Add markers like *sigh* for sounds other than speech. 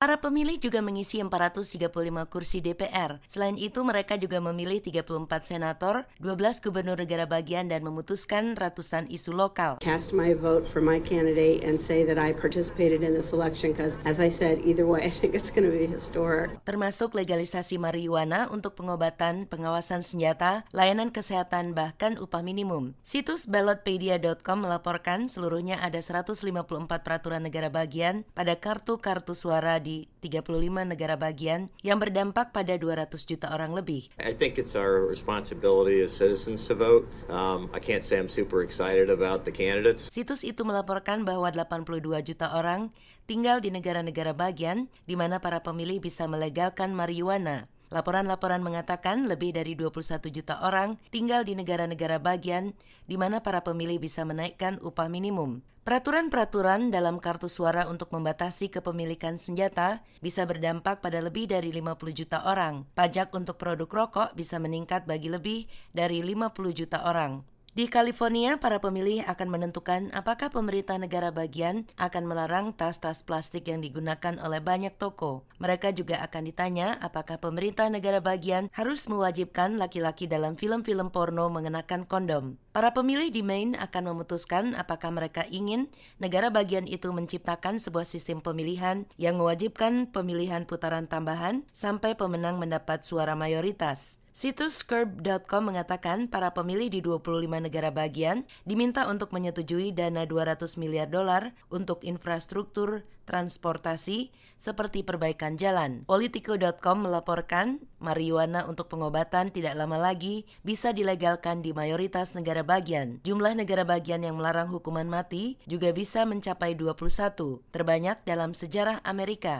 Para pemilih juga mengisi 435 kursi DPR. Selain itu, mereka juga memilih 34 senator, 12 gubernur negara bagian dan memutuskan ratusan isu lokal. Cast my vote for my candidate and say that I participated in this election because as I said, either way *laughs* I think it's going to be historic. Termasuk legalisasi marijuana untuk pengobatan, pengawasan senjata, layanan kesehatan bahkan upah minimum. Situs ballotpedia.com melaporkan seluruhnya ada 154 peraturan negara bagian pada kartu-kartu suara di di 35 negara bagian yang berdampak pada 200 juta orang lebih. I think it's our responsibility as citizens to vote. Um, I can't say I'm super excited about the candidates. Situs itu melaporkan bahwa 82 juta orang tinggal di negara-negara bagian di mana para pemilih bisa melegalkan marijuana. Laporan-laporan mengatakan lebih dari 21 juta orang tinggal di negara-negara bagian di mana para pemilih bisa menaikkan upah minimum. Peraturan-peraturan dalam kartu suara untuk membatasi kepemilikan senjata bisa berdampak pada lebih dari 50 juta orang. Pajak untuk produk rokok bisa meningkat bagi lebih dari 50 juta orang. Di California, para pemilih akan menentukan apakah pemerintah negara bagian akan melarang tas-tas plastik yang digunakan oleh banyak toko. Mereka juga akan ditanya apakah pemerintah negara bagian harus mewajibkan laki-laki dalam film-film porno mengenakan kondom. Para pemilih di Maine akan memutuskan apakah mereka ingin negara bagian itu menciptakan sebuah sistem pemilihan yang mewajibkan pemilihan putaran tambahan sampai pemenang mendapat suara mayoritas. Situs Curb.com mengatakan para pemilih di 25 negara bagian diminta untuk menyetujui dana 200 miliar dolar untuk infrastruktur transportasi seperti perbaikan jalan. Politico.com melaporkan marijuana untuk pengobatan tidak lama lagi bisa dilegalkan di mayoritas negara bagian. Jumlah negara bagian yang melarang hukuman mati juga bisa mencapai 21, terbanyak dalam sejarah Amerika.